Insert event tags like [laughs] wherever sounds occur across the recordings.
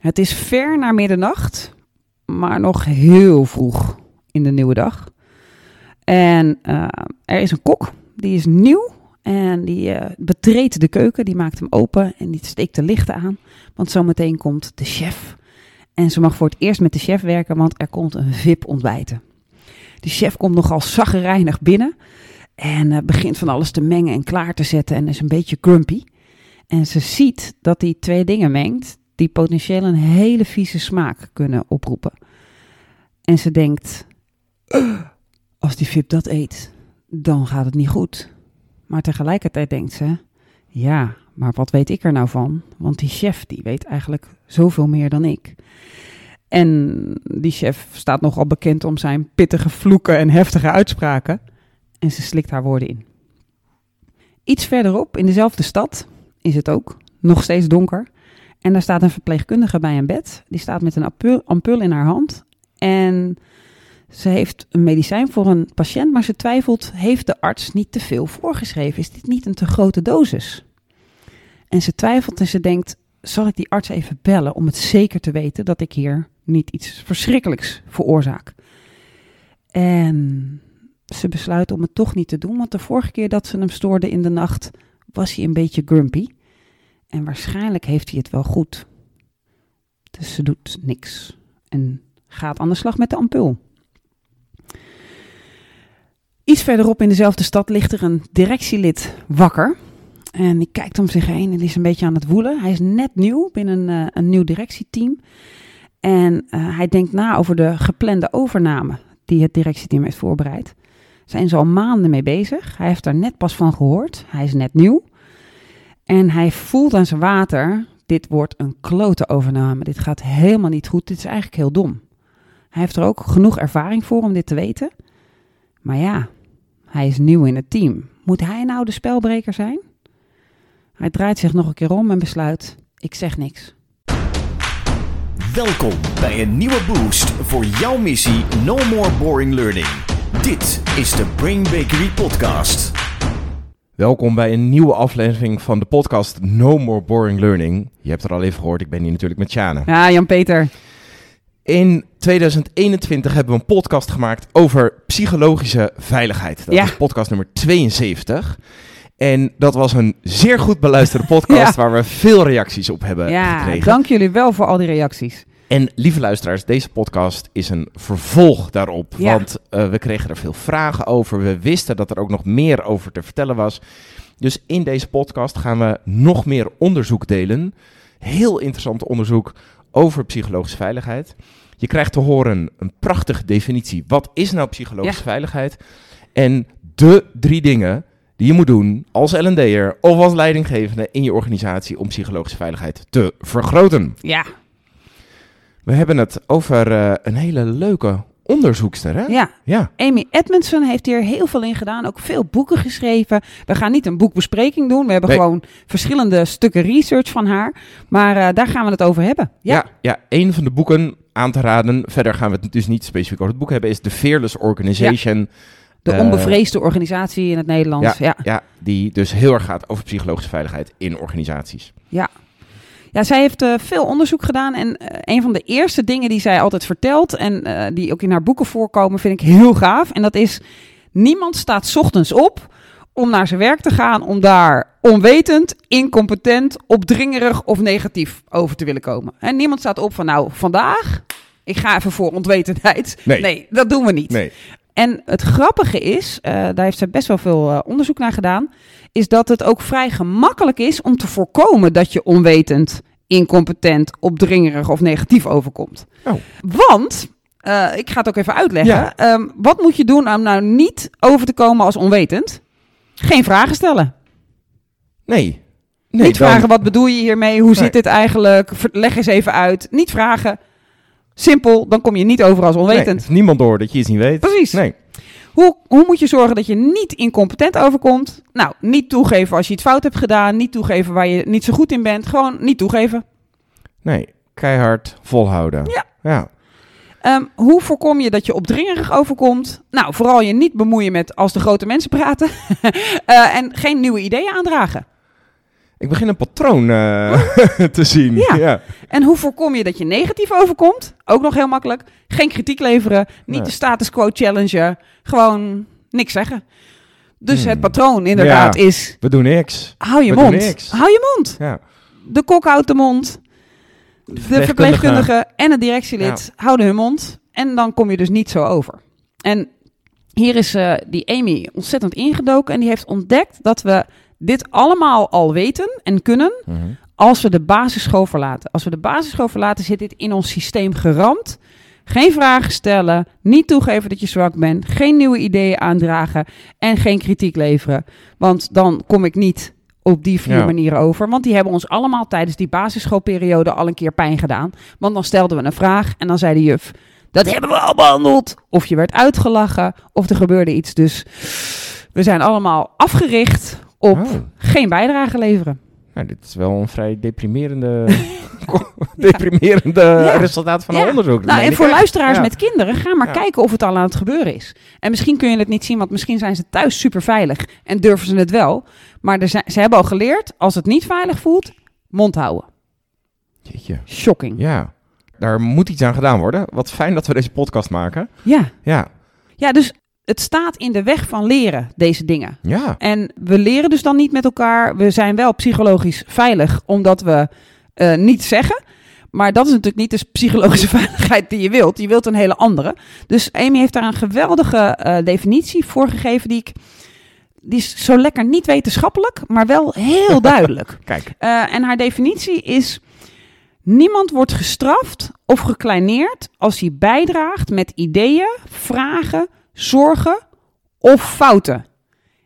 Het is ver na middernacht, maar nog heel vroeg in de nieuwe dag. En uh, er is een kok, die is nieuw en die uh, betreedt de keuken, die maakt hem open en die steekt de lichten aan. Want zometeen komt de chef. En ze mag voor het eerst met de chef werken, want er komt een VIP ontbijten. De chef komt nogal zaggerijnig binnen en uh, begint van alles te mengen en klaar te zetten en is een beetje grumpy. En ze ziet dat hij twee dingen mengt die potentieel een hele vieze smaak kunnen oproepen. En ze denkt, als die VIP dat eet, dan gaat het niet goed. Maar tegelijkertijd denkt ze, ja, maar wat weet ik er nou van? Want die chef, die weet eigenlijk zoveel meer dan ik. En die chef staat nogal bekend om zijn pittige vloeken en heftige uitspraken. En ze slikt haar woorden in. Iets verderop, in dezelfde stad, is het ook. Nog steeds donker. En daar staat een verpleegkundige bij een bed. Die staat met een ampul, in haar hand. En ze heeft een medicijn voor een patiënt, maar ze twijfelt: heeft de arts niet te veel voorgeschreven? Is dit niet een te grote dosis? En ze twijfelt en ze denkt: zal ik die arts even bellen om het zeker te weten dat ik hier niet iets verschrikkelijks veroorzaak? En ze besluit om het toch niet te doen, want de vorige keer dat ze hem stoorde in de nacht was hij een beetje grumpy. En waarschijnlijk heeft hij het wel goed. Dus ze doet niks en gaat aan de slag met de ampul. Iets verderop in dezelfde stad ligt er een directielid wakker. En die kijkt om zich heen en is een beetje aan het woelen. Hij is net nieuw binnen een, een nieuw directieteam. En uh, hij denkt na over de geplande overname die het directieteam heeft voorbereid. Zijn ze al maanden mee bezig. Hij heeft daar net pas van gehoord. Hij is net nieuw. En hij voelt aan zijn water, dit wordt een klote overname. Dit gaat helemaal niet goed. Dit is eigenlijk heel dom. Hij heeft er ook genoeg ervaring voor om dit te weten. Maar ja, hij is nieuw in het team. Moet hij nou de spelbreker zijn? Hij draait zich nog een keer om en besluit: ik zeg niks. Welkom bij een nieuwe boost voor jouw missie No More Boring Learning. Dit is de Brain Bakery Podcast. Welkom bij een nieuwe aflevering van de podcast No More Boring Learning. Je hebt er al even gehoord, ik ben hier natuurlijk met Sjane. Ja, Jan-Peter. In 2021 hebben we een podcast gemaakt over psychologische veiligheid. Dat Ja. is podcast nummer 72. En dat was een zeer goed beluisterde [laughs] podcast Ja. waar we veel reacties op hebben Ja, gekregen. dank jullie wel voor al die reacties. En lieve luisteraars, deze podcast is een vervolg daarop. Ja. Want eh, we kregen er veel vragen over. We wisten dat er ook nog meer over te vertellen was. Dus in deze podcast gaan we nog meer onderzoek delen. Heel interessant onderzoek over psychologische veiligheid. Je krijgt te horen een prachtige definitie. Wat is nou psychologische Ja. veiligheid? En de drie dingen die je moet doen als L&D'er of als leidinggevende in je organisatie om psychologische veiligheid te vergroten. Ja, We hebben het over eh, een hele leuke onderzoekster, hè? ja. Ja. Amy Edmondson heeft hier heel veel in gedaan, ook veel boeken geschreven. We gaan niet een boekbespreking doen, we hebben Nee. gewoon verschillende stukken research van haar. Maar eh, daar gaan we het over hebben. Ja, ja. ja, een van de boeken aan te raden, verder gaan we het dus niet specifiek over het boek hebben, is The Fearless Organization. de Eh, onbevreesde organisatie in het Nederlands. Ja, Ja, die dus heel erg gaat over psychologische veiligheid in organisaties. Ja, zij heeft eh, veel onderzoek gedaan. En eh, een van de eerste dingen die zij altijd vertelt. en eh, die ook in haar boeken voorkomen, vind ik heel gaaf. En dat is: niemand staat 's ochtends op om naar zijn werk te gaan. om daar onwetend, incompetent, opdringerig of negatief over te willen komen. En niemand staat op van: nou, vandaag. Ik ga even voor ontwetendheid. Nee. dat doen we niet. Nee. En het grappige is, eh, daar heeft zij best wel veel eh, onderzoek naar gedaan, is dat het ook vrij gemakkelijk is om te voorkomen dat je onwetend, incompetent, opdringerig of negatief overkomt. Oh. Want, eh, ik ga het ook even uitleggen, Ja. ehm, wat moet je doen om nou niet over te komen als onwetend? Geen vragen stellen. Nee. nee niet dan- vragen, wat bedoel je hiermee? Hoe Nee. zit dit eigenlijk? Leg eens even uit. Niet vragen. Simpel, dan kom je niet over als Nee, onwetend. heeft niemand door dat je iets niet weet. Precies. Nee. Hoe, hoe moet je zorgen dat je niet incompetent overkomt? Nou, niet toegeven als je iets fout hebt gedaan. Niet toegeven waar je niet zo goed in bent. Gewoon niet toegeven. Nee. Keihard volhouden. Ja. Ja. Ehm, hoe voorkom je dat je opdringerig overkomt? Nou, vooral je niet bemoeien met als de grote mensen praten. [laughs] Eh, en geen nieuwe ideeën aandragen. Ik begin een patroon eh, [laughs] te zien. Ja. ja. En hoe voorkom je dat je negatief overkomt? Ook nog heel makkelijk. Geen kritiek leveren, niet Nee. de status quo challengen, gewoon niks zeggen. Dus Hmm. het patroon inderdaad Ja. is, We doen niks. hou je We doen mond. niks. Hou je mond. Ja. De kok houdt de mond. De verpleegkundige en het directielid houden hun mond. En dan kom je dus niet zo over. En hier is eh, die Amy ontzettend ingedoken. En die heeft ontdekt dat we dit allemaal al weten en kunnen Mhm. als we de basisschool verlaten. Als we de basisschool verlaten, zit dit in ons systeem geramd. Geen vragen stellen, niet toegeven dat je zwak bent, geen nieuwe ideeën aandragen en geen kritiek leveren. Want dan kom ik niet op die vier Ja. manieren over. Want die hebben ons allemaal tijdens die basisschoolperiode al een keer pijn gedaan. Want dan stelden we een vraag en dan zei de juf, dat hebben we al behandeld. Of je werd uitgelachen, of er gebeurde iets. Dus we zijn allemaal afgericht op Oh. geen bijdrage leveren. Nou, dit is wel een vrij deprimerende, [laughs] deprimerende Ja. resultaat van Ja. een onderzoek. Nou, en voor echt. luisteraars Ja. met kinderen, ga maar Ja. kijken of het al aan het gebeuren is. En misschien kun je het niet zien, want misschien zijn ze thuis super veilig en durven ze het wel. Maar er zijn, ze hebben al geleerd, als het niet veilig voelt, mond houden. Jeetje. Shocking. Ja. Ja, daar moet iets aan gedaan worden. Wat fijn dat we deze podcast maken. ja. Ja, dus het staat in de weg van leren, deze dingen. ja. En we leren dus dan niet met elkaar. We zijn wel psychologisch veilig, omdat we eh niet zeggen. Maar dat is natuurlijk niet de psychologische [laughs] veiligheid die je wilt. Je wilt een hele andere. Dus Amy heeft daar een geweldige eh, definitie voor gegeven, die ik. Die is zo lekker niet wetenschappelijk, maar wel heel [laughs] duidelijk. Kijk. Eh, en haar definitie is: niemand wordt gestraft of gekleineerd als hij bijdraagt met ideeën, vragen, zorgen of fouten.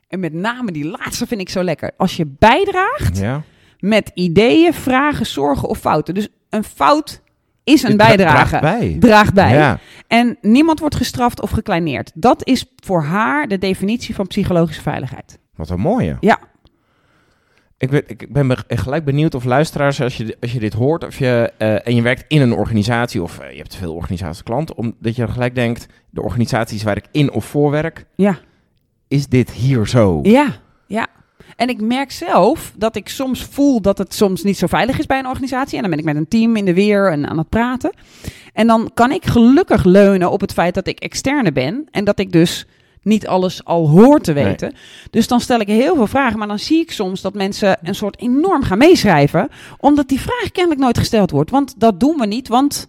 En met name die laatste vind ik zo lekker. Als je bijdraagt Ja. met ideeën, vragen, zorgen of fouten. Dus een fout is een dra- bijdrage. draagt bij. Draagt bij. Ja. En niemand wordt gestraft of gekleineerd. Dat is voor haar de definitie van psychologische veiligheid. Wat een mooie. Ja. Ik ben, ik ben be- gelijk benieuwd of luisteraars, als je, als je dit hoort, of je, eh, en je werkt in een organisatie, of eh, je hebt veel organisaties klant, omdat je dan gelijk denkt, de organisaties waar ik in of voor werk, Ja. is dit hier zo? Ja, ja. En ik merk zelf dat ik soms voel dat het soms niet zo veilig is bij een organisatie. En dan ben ik met een team in de weer en aan het praten. En dan kan ik gelukkig leunen op het feit dat ik externe ben. En dat ik dus niet alles al hoor te Nee. weten. Dus dan stel ik heel veel vragen. Maar dan zie ik soms dat mensen een soort enorm gaan meeschrijven. Omdat die vraag kennelijk nooit gesteld wordt. Want dat doen we niet, want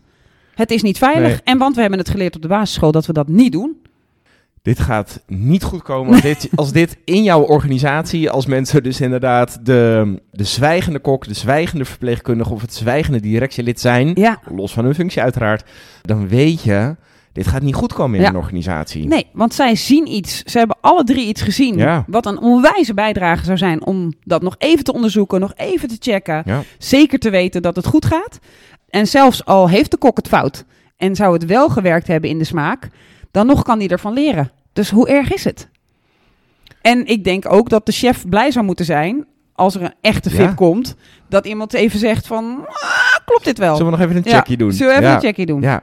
het is niet veilig. Nee. En want we hebben het geleerd op de basisschool dat we dat niet doen. Dit gaat niet goed komen als dit, als dit in jouw organisatie, als mensen dus inderdaad de, de zwijgende kok, de zwijgende verpleegkundige of het zwijgende directielid zijn, Ja, los van hun functie uiteraard, dan weet je, dit gaat niet goed komen in Ja. een organisatie. Nee, want zij zien iets. Ze hebben alle drie iets gezien. Ja. Wat een onwijze bijdrage zou zijn om dat nog even te onderzoeken, nog even te checken. Ja. Zeker te weten dat het goed gaat. En zelfs al heeft de kok het fout en zou het wel gewerkt hebben in de smaak, dan nog kan hij ervan leren. Dus hoe erg is het? En ik denk ook dat de chef blij zou moeten zijn als er een echte VIP komt, dat iemand even zegt van, "Ah, klopt dit wel? Zullen we nog even een checkje doen? Zullen we even een checkje doen? Ja.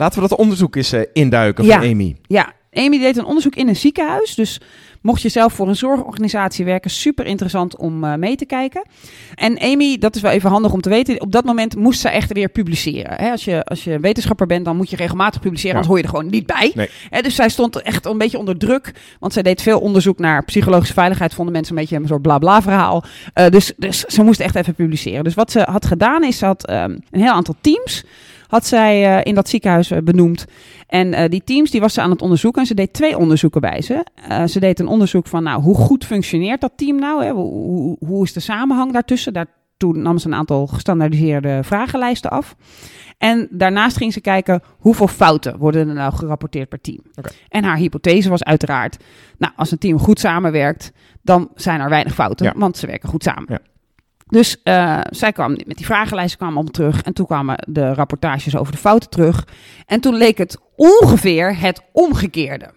Laten we dat onderzoek eens eh, induiken Ja. van Amy. Ja, Amy deed een onderzoek in een ziekenhuis. Dus mocht je zelf voor een zorgorganisatie werken, super interessant om eh, mee te kijken. En Amy, dat is wel even handig om te weten, op dat moment moest ze echt weer publiceren. Hè, als, je, als je wetenschapper bent, dan moet je regelmatig publiceren, Ja. anders hoor je er gewoon niet bij. Nee. Hè, dus zij stond echt een beetje onder druk, want zij deed veel onderzoek naar psychologische veiligheid. Vonden mensen een beetje een soort bla-bla verhaal. Eh, dus, dus ze moest echt even publiceren. Dus wat ze had gedaan is, ze had ehm, een heel aantal teams had zij eh, in dat ziekenhuis eh, benoemd. En eh, die teams die was ze aan het onderzoeken. En ze deed twee onderzoeken bij ze. Ze deed een onderzoek van nou, hoe goed functioneert dat team nou? Hè? Hoe, hoe, hoe is de samenhang daartussen? Daartoe nam ze een aantal gestandaardiseerde vragenlijsten af. En daarnaast ging ze kijken hoeveel fouten worden er nou gerapporteerd per team. En haar hypothese was uiteraard, nou, als een team goed samenwerkt, dan zijn er weinig fouten, Ja. want ze werken goed samen. Ja. Dus eh, zij kwam met die vragenlijsten kwamen allemaal terug. En toen kwamen de rapportages over de fouten terug. En toen leek het ongeveer het omgekeerde.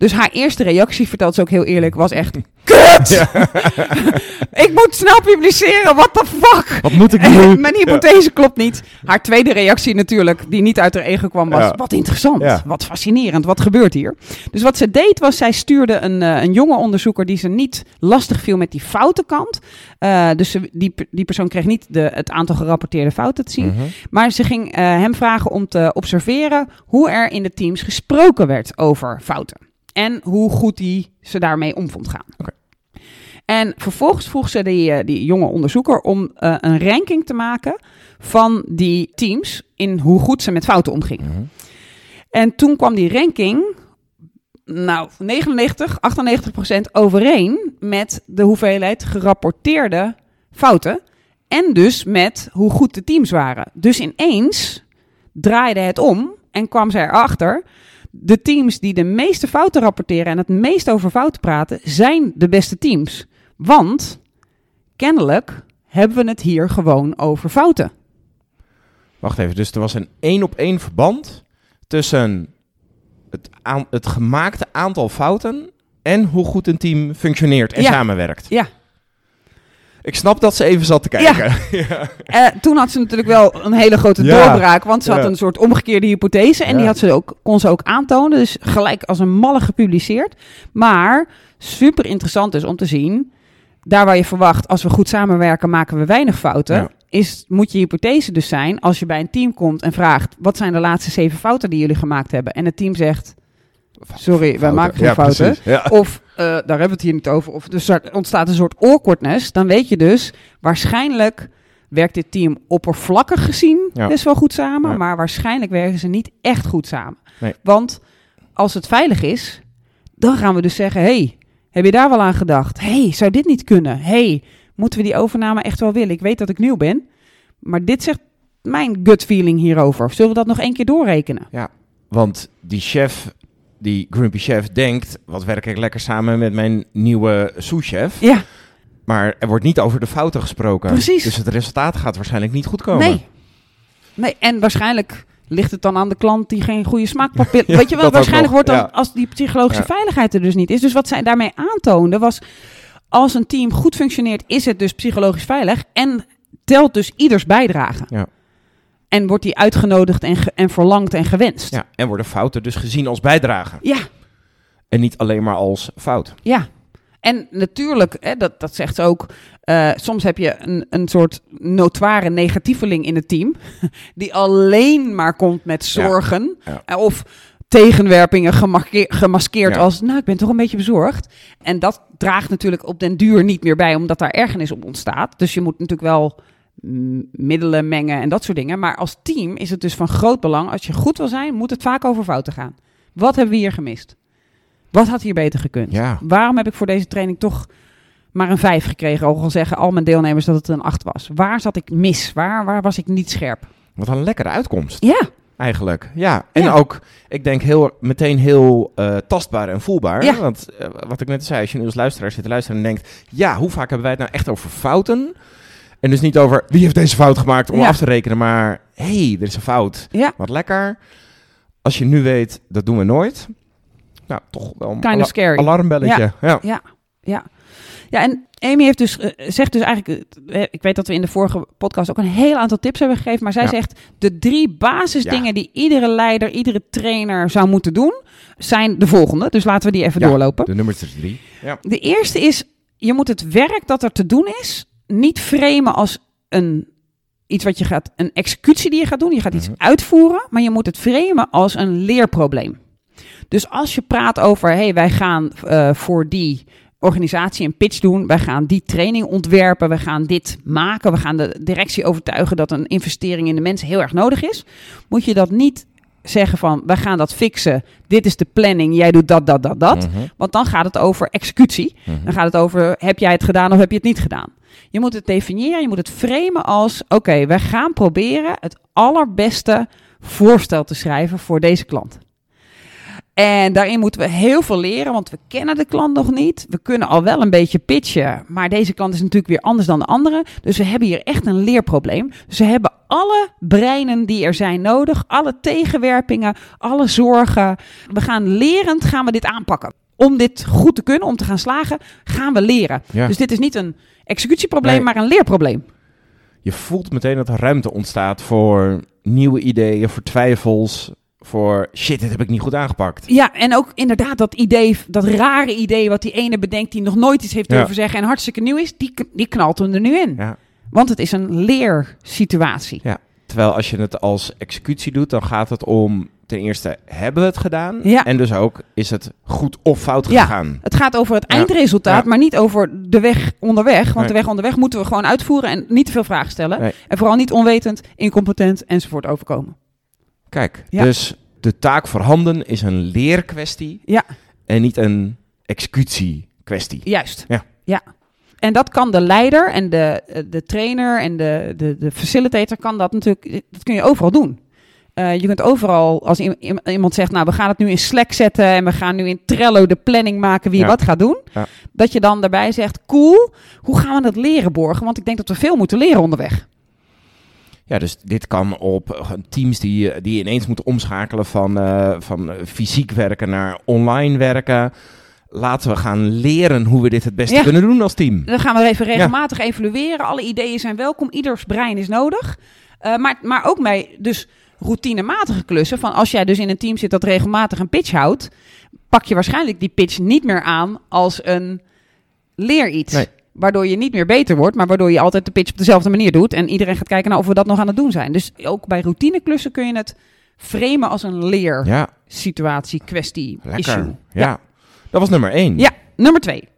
Dus haar eerste reactie, vertelt ze ook heel eerlijk, was echt... Kut! [laughs] ik moet snel publiceren, what the fuck? Wat moet ik nu? [laughs] Mijn hypothese klopt niet. Haar tweede reactie natuurlijk, die niet uit haar ego kwam, was... Ja. Wat interessant, Ja. wat fascinerend, wat gebeurt hier? Dus wat ze deed was, zij stuurde een, eh, een jonge onderzoeker... die ze niet lastig viel met die foute kant. Eh, dus ze, die, die persoon kreeg niet de, het aantal gerapporteerde fouten te zien. Mhm. Maar ze ging eh, hem vragen om te observeren hoe er in de teams gesproken werd over fouten. En hoe goed hij ze daarmee om vond gaan. En vervolgens vroeg ze die, eh, die jonge onderzoeker om eh, een ranking te maken van die teams in hoe goed ze met fouten omgingen. Mhm. En toen kwam die ranking, nou, 99, 98 procent overeen met de hoeveelheid gerapporteerde fouten. En dus met hoe goed de teams waren. Dus ineens draaide het om en kwam zij erachter. De teams die de meeste fouten rapporteren en het meest over fouten praten, zijn de beste teams. Want kennelijk hebben we het hier gewoon over fouten. Wacht even, dus er was een één op één verband tussen het, aan, het gemaakte aantal fouten en hoe goed een team functioneert en Ja. samenwerkt. Ja. Ik snap dat ze even zat te kijken. [laughs] Ja. Eh, toen had ze natuurlijk wel een hele grote Ja. doorbraak, want ze had een soort omgekeerde hypothese en die had ze ook, kon ze ook aantonen. Dus gelijk als een malle gepubliceerd. Maar super interessant is om te zien, daar waar je verwacht, als we goed samenwerken, maken we weinig fouten. Is, moet je hypothese dus zijn, als je bij een team komt en vraagt, wat zijn de laatste zeven fouten die jullie gemaakt hebben? En het team zegt, sorry, wij maken geen Ja, fouten. Ja. Of eh, daar hebben we het hier niet over. Of dus er ontstaat een soort awkwardness. Dan weet je dus, waarschijnlijk werkt dit team oppervlakkig gezien Ja. best wel goed samen. Ja. Maar waarschijnlijk werken ze niet echt goed samen. Nee. Want als het veilig is, dan gaan we dus zeggen: hey, heb je daar wel aan gedacht? hey, zou dit niet kunnen? hey, moeten we die overname echt wel willen? Ik weet dat ik nieuw ben, maar dit zegt mijn gut feeling hierover. Zullen we dat nog één keer doorrekenen? Want die chef, die Grumpy chef, denkt... wat werk ik lekker samen met mijn nieuwe sous-chef. Ja, Maar er wordt niet over de fouten gesproken. Precies. Dus het resultaat gaat waarschijnlijk niet goed komen. Nee. Nee, en waarschijnlijk ligt het dan aan de klant die geen goede smaakpapillen... [laughs] Ja, Weet je wel, waarschijnlijk wordt dan, ja. als die psychologische Ja. veiligheid er dus niet is. Dus wat zij daarmee aantoonde was, als een team goed functioneert, is het dus psychologisch veilig en telt dus ieders bijdrage. Ja. En wordt die uitgenodigd en, en verlangd en gewenst. Ja, en worden fouten dus gezien als bijdrage. ja. En niet alleen maar als fout. Ja, en natuurlijk, hè, dat, dat zegt ze ook, eh, soms heb je een, een soort notoire negatieveling in het team, [laughs] die alleen maar komt met zorgen Ja. eh, of tegenwerpingen gemaskeerd Ja. als, nou, ik ben toch een beetje bezorgd. En dat draagt natuurlijk op den duur niet meer bij, omdat daar ergernis op ontstaat. Dus je moet natuurlijk wel middelen mengen en dat soort dingen. Maar als team is het dus van groot belang, als je goed wil zijn, moet het vaak over fouten gaan. Wat hebben we hier gemist? Wat had hier beter gekund? Ja. Waarom heb ik voor deze training toch maar een 5 gekregen? Ook al zeggen al mijn deelnemers dat het een 8 was. Waar zat ik mis? Waar, waar was ik niet scherp? Wat een lekkere uitkomst, Ja, eigenlijk. Ja, en Ja. ook, ik denk, heel, meteen heel eh, tastbaar en voelbaar. Ja. Want eh, wat ik net zei, als je nu als luisteraar zit te luisteren en denkt... Ja, hoe vaak hebben wij het nou echt over fouten? En dus niet over, wie heeft deze fout gemaakt om Ja. af te rekenen, maar... Hé, hey, er is een fout. ja. Wat lekker. Als je nu weet, dat doen we nooit. Nou, toch wel een Kind of scary. alarmbelletje. Ja. Ja, ja. Ja, en Amy heeft dus, eh, zegt dus eigenlijk, eh, ik weet dat we in de vorige podcast ook een heel aantal tips hebben gegeven, maar zij zegt de drie basisdingen die iedere leider, iedere trainer zou moeten doen, zijn de volgende. Dus laten we die even doorlopen. De nummer drie. Ja. De eerste is, je moet het werk dat er te doen is, niet framen als een, iets wat je gaat, een executie die je gaat doen. Je gaat iets Mhm. uitvoeren, maar je moet het framen als een leerprobleem. Dus als je praat over, hey, wij gaan eh, voor die organisatie een pitch doen, wij gaan die training ontwerpen, we gaan dit maken, we gaan de directie overtuigen dat een investering in de mensen heel erg nodig is, moet je dat niet zeggen van, wij gaan dat fixen, dit is de planning, jij doet dat, dat, dat, dat. Mhm. Want dan gaat het over executie. Mhm. Dan gaat het over, heb jij het gedaan of heb je het niet gedaan? Je moet het definiëren, je moet het framen als, oké, wij gaan proberen het allerbeste voorstel te schrijven voor deze klant. En daarin moeten we heel veel leren, want we kennen de klant nog niet. We kunnen al wel een beetje pitchen, maar deze klant is natuurlijk weer anders dan de andere. Dus we hebben hier echt een leerprobleem. Dus we hebben alle breinen die er zijn nodig, alle tegenwerpingen, alle zorgen. We gaan lerend gaan we dit aanpakken. Om dit goed te kunnen, om te gaan slagen, gaan we leren. Ja. Dus dit is niet een executieprobleem, Nee. maar een leerprobleem. Je voelt meteen dat er ruimte ontstaat voor nieuwe ideeën, voor twijfels, voor shit, dit heb ik niet goed aangepakt. Ja, en ook inderdaad dat idee, dat rare idee wat die ene bedenkt die nog nooit iets heeft Ja. durven zeggen en hartstikke nieuw is, die, die knalt hem er nu in. Ja. Want het is een leersituatie. Terwijl als je het als executie doet, dan gaat het om ten eerste hebben we het gedaan Ja. en dus ook is het goed of fout Ja. gegaan. Het gaat over het Ja. eindresultaat, Ja. maar niet over de weg onderweg. Want Nee. de weg onderweg moeten we gewoon uitvoeren en niet te veel vragen stellen. Nee. En vooral niet onwetend, incompetent enzovoort overkomen. Kijk, Ja. dus de taak voorhanden is een leerkwestie Ja. en niet een executiekwestie. Juist. Ja. ja. En dat kan de leider en de, de trainer en de, de, de facilitator kan dat natuurlijk, dat kun je overal doen. Eh, je kunt overal, als iemand zegt, nou we gaan het nu in Slack zetten en we gaan nu in Trello de planning maken wie Ja. wat gaat doen. Ja. Dat je dan daarbij zegt, cool, hoe gaan we dat leren borgen? Want ik denk dat we veel moeten leren onderweg. Ja, dus dit kan op teams die, die ineens moeten omschakelen van, eh, van fysiek werken naar online werken. Laten we gaan leren hoe we dit het beste Ja. kunnen doen als team. Dan gaan we even regelmatig evalueren. Alle ideeën zijn welkom. Ieders brein is nodig. Eh, maar, maar ook bij dus routinematige klussen. Van als jij dus in een team zit dat regelmatig een pitch houdt, pak je waarschijnlijk die pitch niet meer aan als een leer iets. Nee. Waardoor je niet meer beter wordt, maar waardoor je altijd de pitch op dezelfde manier doet. En iedereen gaat kijken naar of we dat nog aan het doen zijn. Dus ook bij routineklussen kun je het framen als een leersituatie, Ja, kwestie, lekker. issue. Ja. dat was nummer één. Ja, nummer twee.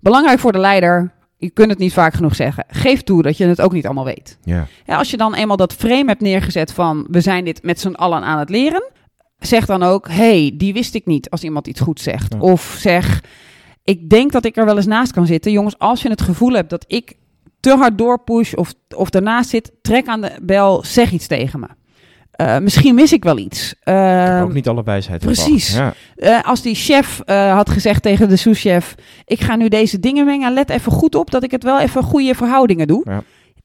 Belangrijk voor de leider, je kunt het niet vaak genoeg zeggen. Geef toe dat je het ook niet allemaal weet. Ja. Ja, als je dan eenmaal dat frame hebt neergezet van we zijn dit met z'n allen aan het leren, zeg dan ook, hey, die wist ik niet als iemand iets goed zegt. Of zeg, ik denk dat ik er wel eens naast kan zitten. Jongens, als je het gevoel hebt dat ik te hard doorpush of, of daarnaast zit, trek aan de bel, zeg iets tegen me. Eh, misschien mis ik wel iets. Ik heb Eh, ook niet alle wijsheid precies. Ja. eh, als die chef eh, had gezegd tegen de souschef: Ik ga nu deze dingen mengen. Let even goed op dat ik het wel even goede verhoudingen doe. Ja.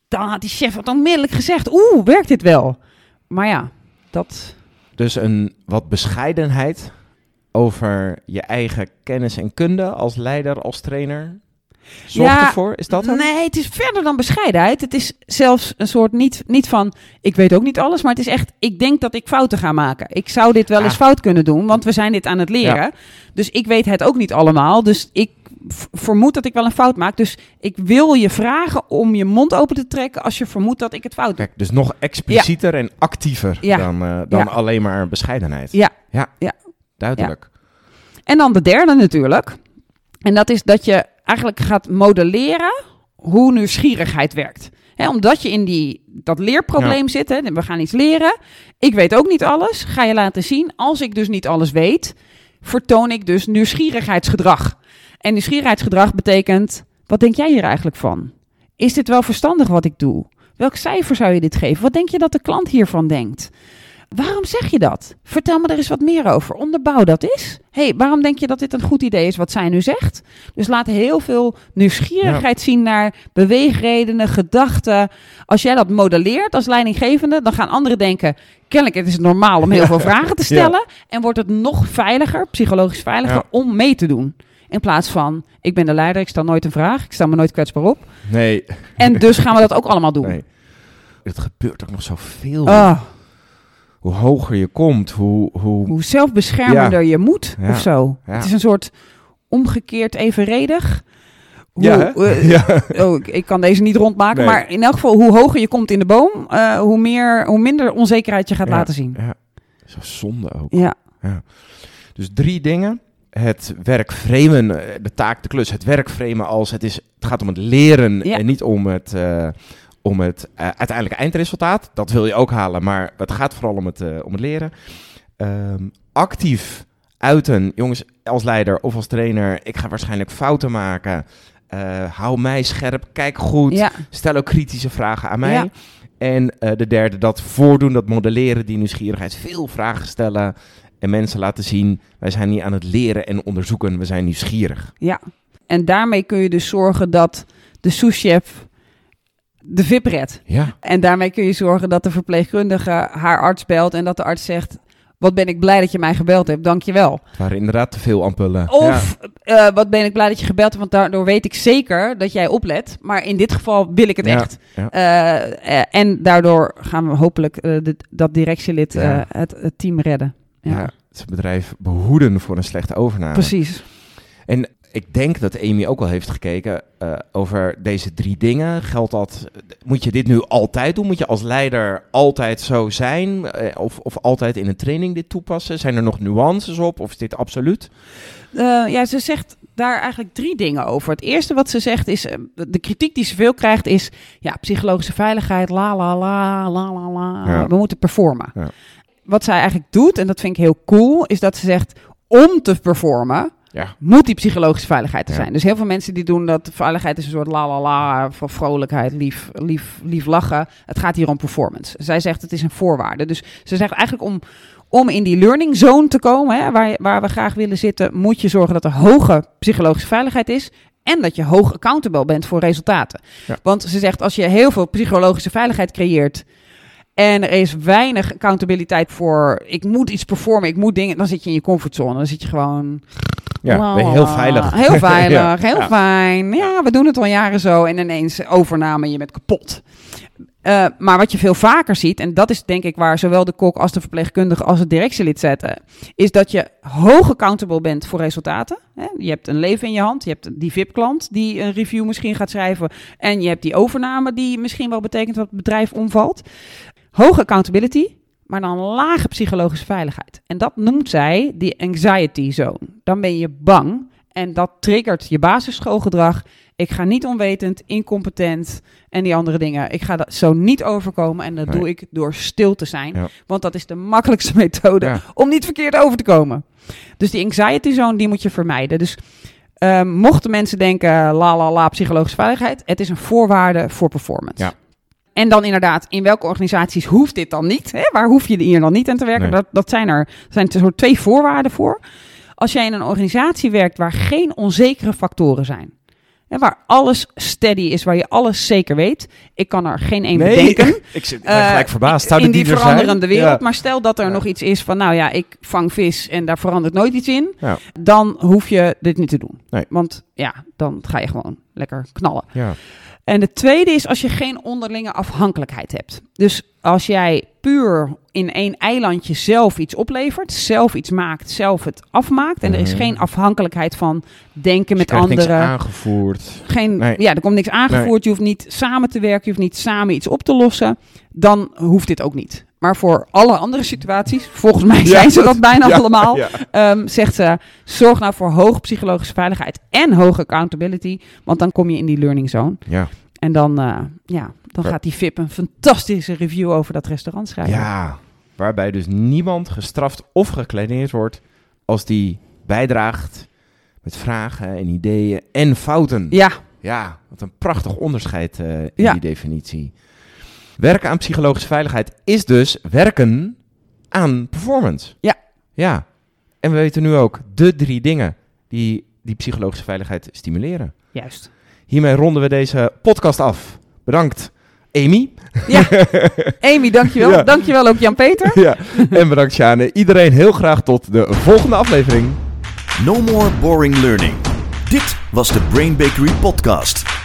Dan had die chef het onmiddellijk gezegd: Oeh, werkt dit wel? Maar ja, dat. Dus een wat bescheidenheid over je eigen kennis en kunde als leider, als trainer. Zorg Ja, ervoor, is dat het? Nee, het is verder dan bescheidenheid. Het is zelfs een soort niet, niet van: Ik weet ook niet alles. Maar het is echt: Ik denk dat ik fouten ga maken. Ik zou dit wel eens Ah. fout kunnen doen, want we zijn dit aan het leren. Dus ik weet het ook niet allemaal. Dus ik vermoed dat ik wel een fout maak. Dus ik wil je vragen om je mond open te trekken als je vermoedt dat ik het fout. Kijk, dus nog explicieter en actiever dan, eh, dan alleen maar bescheidenheid. Ja. Ja, Ja. Duidelijk. En dan de derde natuurlijk. En dat is dat je eigenlijk gaat modelleren hoe nieuwsgierigheid werkt. Omdat je in die, dat leerprobleem zit, hè, we gaan iets leren. Ik weet ook niet alles. Ga je laten zien. Als ik dus niet alles weet, vertoon ik dus nieuwsgierigheidsgedrag. En nieuwsgierigheidsgedrag betekent, wat denk jij hier eigenlijk van? Is dit wel verstandig wat ik doe? Welk cijfer zou je dit geven? Wat denk je dat de klant hiervan denkt? Waarom zeg je dat? Vertel me er eens wat meer over. Onderbouw dat eens. hey, waarom denk je dat dit een goed idee is wat zij nu zegt? Dus laat heel veel nieuwsgierigheid zien naar beweegredenen, gedachten. Als jij dat modelleert als leidinggevende, dan gaan anderen denken: kennelijk is het normaal om heel veel vragen te stellen. En wordt het nog veiliger, psychologisch veiliger, om mee te doen. In plaats van: ik ben de leider, ik stel nooit een vraag, ik stel me nooit kwetsbaar op. Nee, En dus gaan we dat ook allemaal doen. nee. Het gebeurt ook nog zoveel. Ah, Hoe hoger je komt, hoe... hoe... hoe zelfbeschermender je moet Ja. of zo. Ja. Het is een soort omgekeerd evenredig. Hoe, Ja, eh, [laughs] ja. oh, ik, kan deze niet rondmaken, Nee. maar in elk geval, hoe hoger je komt in de boom, eh, hoe, meer, hoe minder onzekerheid je gaat Ja. laten zien. Ja, zo zonde ook. Ja, Dus drie dingen. Het werk framen, eh, de taak, de klus. Het werk framen als het, is, het gaat om het leren Ja. en niet om het, om het eh, uiteindelijke eindresultaat. Dat wil je ook halen, maar het gaat vooral om het, eh, om het leren. Ehm, actief uiten, jongens, als leider of als trainer. Ik ga waarschijnlijk fouten maken. Eh, hou mij scherp, kijk goed. ja, Stel ook kritische vragen aan mij. Ja. En de derde, dat voordoen, dat modelleren, die nieuwsgierigheid. Veel vragen stellen En mensen laten zien, wij zijn niet aan het leren en onderzoeken, we zijn nieuwsgierig. Ja, en daarmee kun je dus zorgen dat de souschef de VIP redt. Ja, En daarmee kun je zorgen dat de verpleegkundige haar arts belt en dat de arts zegt... Wat ben ik blij dat je mij gebeld hebt, dankjewel. het waren inderdaad te veel ampullen. Of eh, wat ben ik blij dat je gebeld hebt, want daardoor weet ik zeker dat jij oplet. Maar in dit geval wil ik het Ja, echt. ja. Eh, eh, en daardoor gaan we hopelijk de- dat directielid het, het team redden. Ja. Ja, het bedrijf behoeden voor een slechte overname. precies. En ik denk dat Amy ook al heeft gekeken eh, over deze drie dingen. Geldt dat, moet je dit nu altijd doen? Moet je als leider altijd zo zijn? Eh, of, of altijd in een training dit toepassen? Zijn er nog nuances op? Of is dit absoluut? Eh, ja, ze zegt daar eigenlijk drie dingen over. Het eerste wat ze zegt is, de kritiek die ze veel krijgt is, ja, psychologische veiligheid, la la la, la la la, Ja. we moeten performen. Ja. Wat zij eigenlijk doet, en dat vind ik heel cool, is dat ze zegt, om te performen, Ja. moet die psychologische veiligheid er Ja. zijn. Dus heel veel mensen die doen dat veiligheid is een soort la la la van vrolijkheid, lief, lief, lief lachen. Het gaat hier om performance. Zij zegt het is een voorwaarde. Dus ze zegt eigenlijk om, om in die learning zone te komen, hè, waar, waar we graag willen zitten, moet je zorgen dat er hoge psychologische veiligheid is. En dat je hoog accountable bent voor resultaten. Ja. Want ze zegt, als je heel veel psychologische veiligheid creëert. En er is weinig accountabiliteit voor. Ik moet iets performen, ik moet dingen. Dan zit je in je comfortzone. Dan zit je gewoon. Ja, heel veilig. Heel [laughs] veilig, Ja. heel Ja. fijn. Ja, we doen het al jaren zo. En ineens overname, je bent kapot. Eh, maar wat je veel vaker ziet, en dat is denk ik waar zowel de kok als de verpleegkundige als het directielid zetten, is dat je hoog accountable bent voor resultaten. Hè? Je hebt een leven in je hand, je hebt die VIP-klant die een review misschien gaat schrijven, en je hebt die overname die misschien wel betekent dat het bedrijf omvalt. Hoge accountability, maar dan lage psychologische veiligheid. En dat noemt zij die anxiety zone. Dan ben je bang en dat triggert je basisschoolgedrag. Ik ga niet onwetend, incompetent en die andere dingen. Ik ga dat zo niet overkomen en dat Nee. doe ik door stil te zijn. Ja. Want dat is de makkelijkste [laughs] methode Ja. om niet verkeerd over te komen. Dus die anxiety zone, die moet je vermijden. Dus ehm, mochten mensen denken, la la la, psychologische veiligheid. Het is een voorwaarde voor performance. Ja. En dan inderdaad, in welke organisaties hoeft dit dan niet? Hè? Waar hoef je hier dan niet aan te werken? Nee. Dat, dat zijn er, er zijn er soort twee voorwaarden voor. Als jij in een organisatie werkt waar geen onzekere factoren zijn. Hè, waar alles steady is, waar je alles zeker weet. Ik kan er geen één bedenken. [laughs] ik zit Eh, gelijk verbaasd. Zouden in die, die er veranderende wereld. Ja. Maar stel dat er Ja. nog iets is van, nou ja, ik vang vis en daar verandert nooit iets in. Ja. Dan hoef je dit niet te doen. Nee. Want ja, dan ga je gewoon lekker knallen. Ja. En de tweede is als je geen onderlinge afhankelijkheid hebt. Dus als jij puur in één eilandje zelf iets oplevert, zelf iets maakt, zelf het afmaakt. En er is Mhm. geen afhankelijkheid van denken met Je krijgt niks anderen. aangevoerd. Geen, Nee. Ja, er komt niks aangevoerd. Je hoeft niet samen te werken. Je hoeft niet samen iets op te lossen. Dan hoeft dit ook niet. Maar voor alle andere situaties, volgens mij [laughs] zijn ze dat bijna Ja, [laughs] allemaal, ja. ehm, zegt ze, zorg nou voor hoge psychologische veiligheid en hoge accountability. Want dan kom je in die learning zone. Ja. En dan, eh, ja, dan gaat die VIP een fantastische review over dat restaurant schrijven. Ja, waarbij dus niemand gestraft of gekleineerd wordt als die bijdraagt met vragen en ideeën en fouten. Ja, Ja, wat een prachtig onderscheid eh, in die definitie. Werken aan psychologische veiligheid is dus werken aan performance. Ja. Ja. En we weten nu ook de drie dingen die die psychologische veiligheid stimuleren. juist. Hiermee ronden we deze podcast af. Bedankt, Amy. [laughs] Amy, dankjewel. Ja. Dankjewel ook Jan-Peter. [laughs] ja. En bedankt, Sjane. Iedereen heel graag tot de volgende aflevering. No more boring learning. Dit was de Brain Bakery podcast.